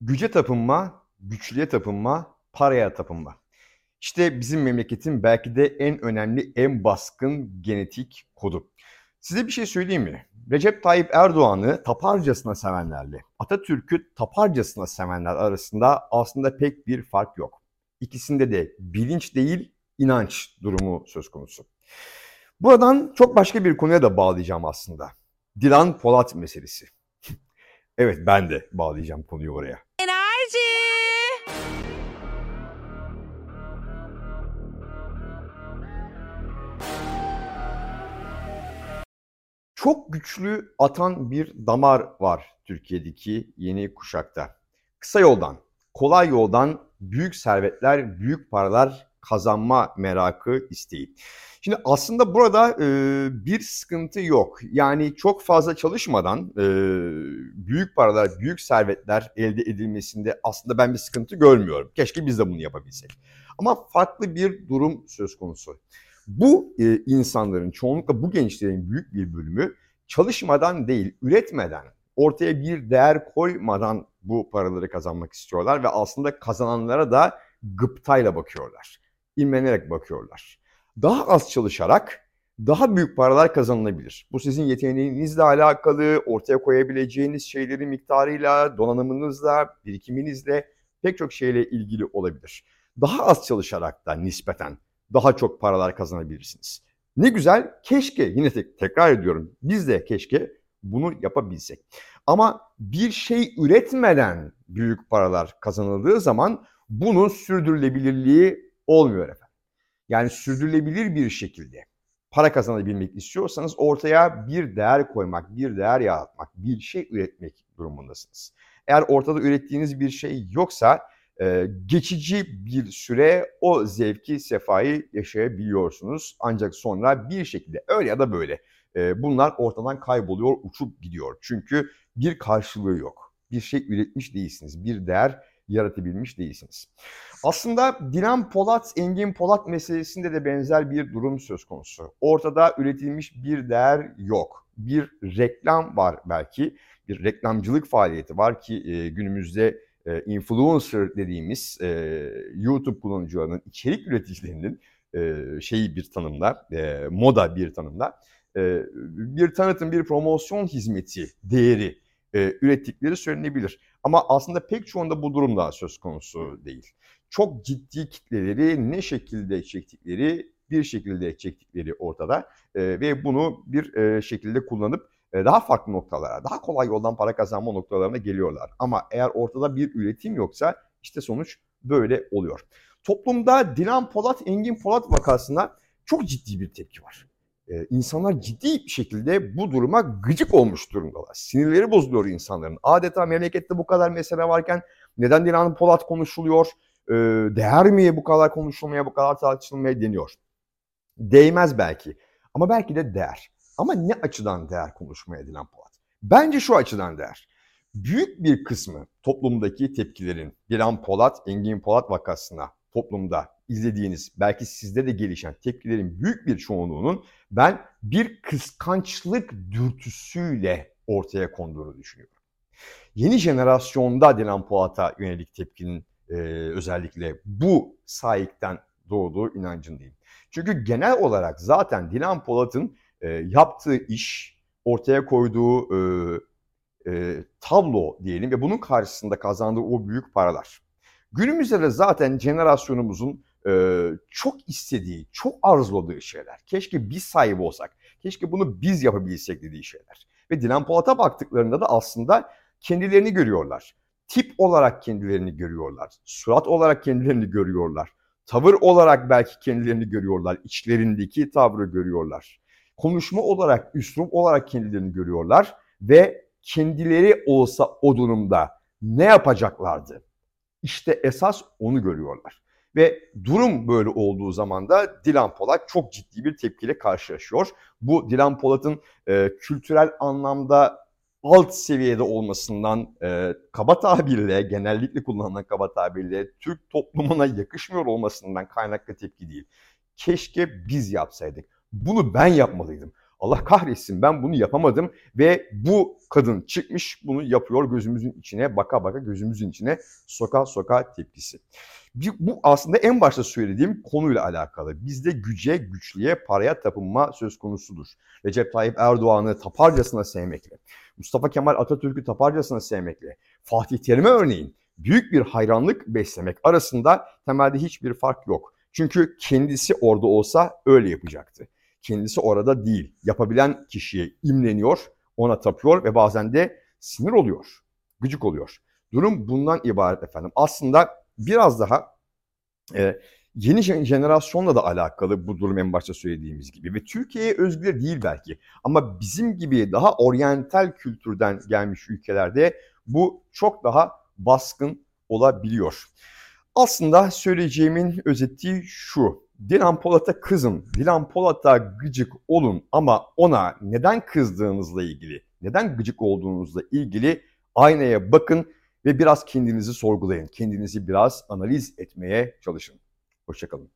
Güce tapınma, güçlüye tapınma, paraya tapınma. İşte bizim memleketin belki de en önemli, en baskın genetik kodu. Size bir şey söyleyeyim mi? Recep Tayyip Erdoğan'ı taparcasına sevenlerle Atatürk'ü taparcasına sevenler arasında aslında pek bir fark yok. İkisinde de bilinç değil, inanç durumu söz konusu. Buradan çok başka bir konuya da bağlayacağım aslında. Dilan Polat meselesi. evet ben de bağlayacağım konuyu oraya. Çok güçlü atan bir damar var Türkiye'deki yeni kuşakta. Kısa yoldan, kolay yoldan büyük servetler, büyük paralar kazanma merakı, isteği. Şimdi aslında burada e, bir sıkıntı yok. Yani çok fazla çalışmadan e, büyük paralar, büyük servetler elde edilmesinde aslında ben bir sıkıntı görmüyorum. Keşke biz de bunu yapabilsek. Ama farklı bir durum söz konusu. Bu e, insanların, çoğunlukla bu gençlerin büyük bir bölümü çalışmadan değil, üretmeden, ortaya bir değer koymadan bu paraları kazanmak istiyorlar ve aslında kazananlara da gıptayla bakıyorlar. İmrenerek bakıyorlar. Daha az çalışarak daha büyük paralar kazanılabilir. Bu sizin yeteneğinizle alakalı, ortaya koyabileceğiniz şeylerin miktarıyla, donanımınızla, birikiminizle pek çok şeyle ilgili olabilir. Daha az çalışarak da nispeten daha çok paralar kazanabilirsiniz. Ne güzel, keşke yine tek, tekrar ediyorum biz de keşke bunu yapabilsek. Ama bir şey üretmeden büyük paralar kazanıldığı zaman bunun sürdürülebilirliği olmuyor efendim. Yani sürdürülebilir bir şekilde para kazanabilmek istiyorsanız ortaya bir değer koymak, bir değer yaratmak, bir şey üretmek durumundasınız. Eğer ortada ürettiğiniz bir şey yoksa geçici bir süre o zevki, sefayı yaşayabiliyorsunuz. Ancak sonra bir şekilde öyle ya da böyle bunlar ortadan kayboluyor, uçup gidiyor. Çünkü bir karşılığı yok. Bir şey üretmiş değilsiniz, bir değer yaratabilmiş değilsiniz. Aslında Dilan Polat, Engin Polat meselesinde de benzer bir durum söz konusu. Ortada üretilmiş bir değer yok. Bir reklam var belki, bir reklamcılık faaliyeti var ki günümüzde e, influencer dediğimiz e, YouTube kullanıcılarının, içerik üreticilerinin e, şeyi bir tanımla, e, moda bir tanımla, e, bir tanıtım, bir promosyon hizmeti değeri e, ürettikleri söylenebilir. Ama aslında pek çoğunda bu durum daha söz konusu değil. Çok ciddi kitleleri ne şekilde çektikleri, bir şekilde çektikleri ortada e, ve bunu bir e, şekilde kullanıp daha farklı noktalara, daha kolay yoldan para kazanma noktalarına geliyorlar. Ama eğer ortada bir üretim yoksa işte sonuç böyle oluyor. Toplumda Dilan Polat, Engin Polat vakasına çok ciddi bir tepki var. Ee, insanlar ciddi bir şekilde bu duruma gıcık olmuş durumdalar. Sinirleri bozuluyor insanların. Adeta memlekette bu kadar mesele varken neden Dilan Polat konuşuluyor? Ee, değer mi bu kadar konuşulmaya, bu kadar tartışılmaya deniyor? Değmez belki ama belki de değer. Ama ne açıdan değer konuşmaya edilen Polat? Bence şu açıdan değer. Büyük bir kısmı toplumdaki tepkilerin Dilan Polat, Engin Polat vakasına toplumda izlediğiniz, belki sizde de gelişen tepkilerin büyük bir çoğunluğunun ben bir kıskançlık dürtüsüyle ortaya konduğunu düşünüyorum. Yeni jenerasyonda Dilan Polat'a yönelik tepkinin e, özellikle bu sahipten doğduğu inancındayım. Çünkü genel olarak zaten Dilan Polat'ın e, yaptığı iş, ortaya koyduğu e, e, tablo diyelim ve bunun karşısında kazandığı o büyük paralar. Günümüzde de zaten jenerasyonumuzun e, çok istediği, çok arzuladığı şeyler. Keşke biz sahibi olsak, keşke bunu biz yapabilsek dediği şeyler. Ve Dilan Polat'a baktıklarında da aslında kendilerini görüyorlar. Tip olarak kendilerini görüyorlar. Surat olarak kendilerini görüyorlar. Tavır olarak belki kendilerini görüyorlar. İçlerindeki tavrı görüyorlar konuşma olarak, üslup olarak kendilerini görüyorlar ve kendileri olsa o durumda ne yapacaklardı? İşte esas onu görüyorlar. Ve durum böyle olduğu zaman da Dilan Polat çok ciddi bir tepkiyle karşılaşıyor. Bu Dilan Polat'ın e, kültürel anlamda alt seviyede olmasından e, kaba tabirle, genellikle kullanılan kaba tabirle Türk toplumuna yakışmıyor olmasından kaynaklı tepki değil. Keşke biz yapsaydık bunu ben yapmalıydım. Allah kahretsin ben bunu yapamadım ve bu kadın çıkmış bunu yapıyor gözümüzün içine baka baka gözümüzün içine soka soka tepkisi. Bir- Bu aslında en başta söylediğim konuyla alakalı. Bizde güce, güçlüye, paraya tapınma söz konusudur. Recep Tayyip Erdoğan'ı taparcasına sevmekle, Mustafa Kemal Atatürk'ü taparcasına sevmekle, Fatih Terim'e örneğin büyük bir hayranlık beslemek arasında temelde hiçbir fark yok. Çünkü kendisi orada olsa öyle yapacaktı. Kendisi orada değil. Yapabilen kişiye imleniyor, ona tapıyor ve bazen de sinir oluyor, gıcık oluyor. Durum bundan ibaret efendim. Aslında biraz daha e, yeni jen- jenerasyonla da alakalı bu durum en başta söylediğimiz gibi. Ve Türkiye'ye özgü de değil belki. Ama bizim gibi daha oryantal kültürden gelmiş ülkelerde bu çok daha baskın olabiliyor. Aslında söyleyeceğimin özeti şu. Dilan Polat'a kızın, Dilan Polat'a gıcık olun ama ona neden kızdığınızla ilgili, neden gıcık olduğunuzla ilgili aynaya bakın ve biraz kendinizi sorgulayın. Kendinizi biraz analiz etmeye çalışın. Hoşçakalın.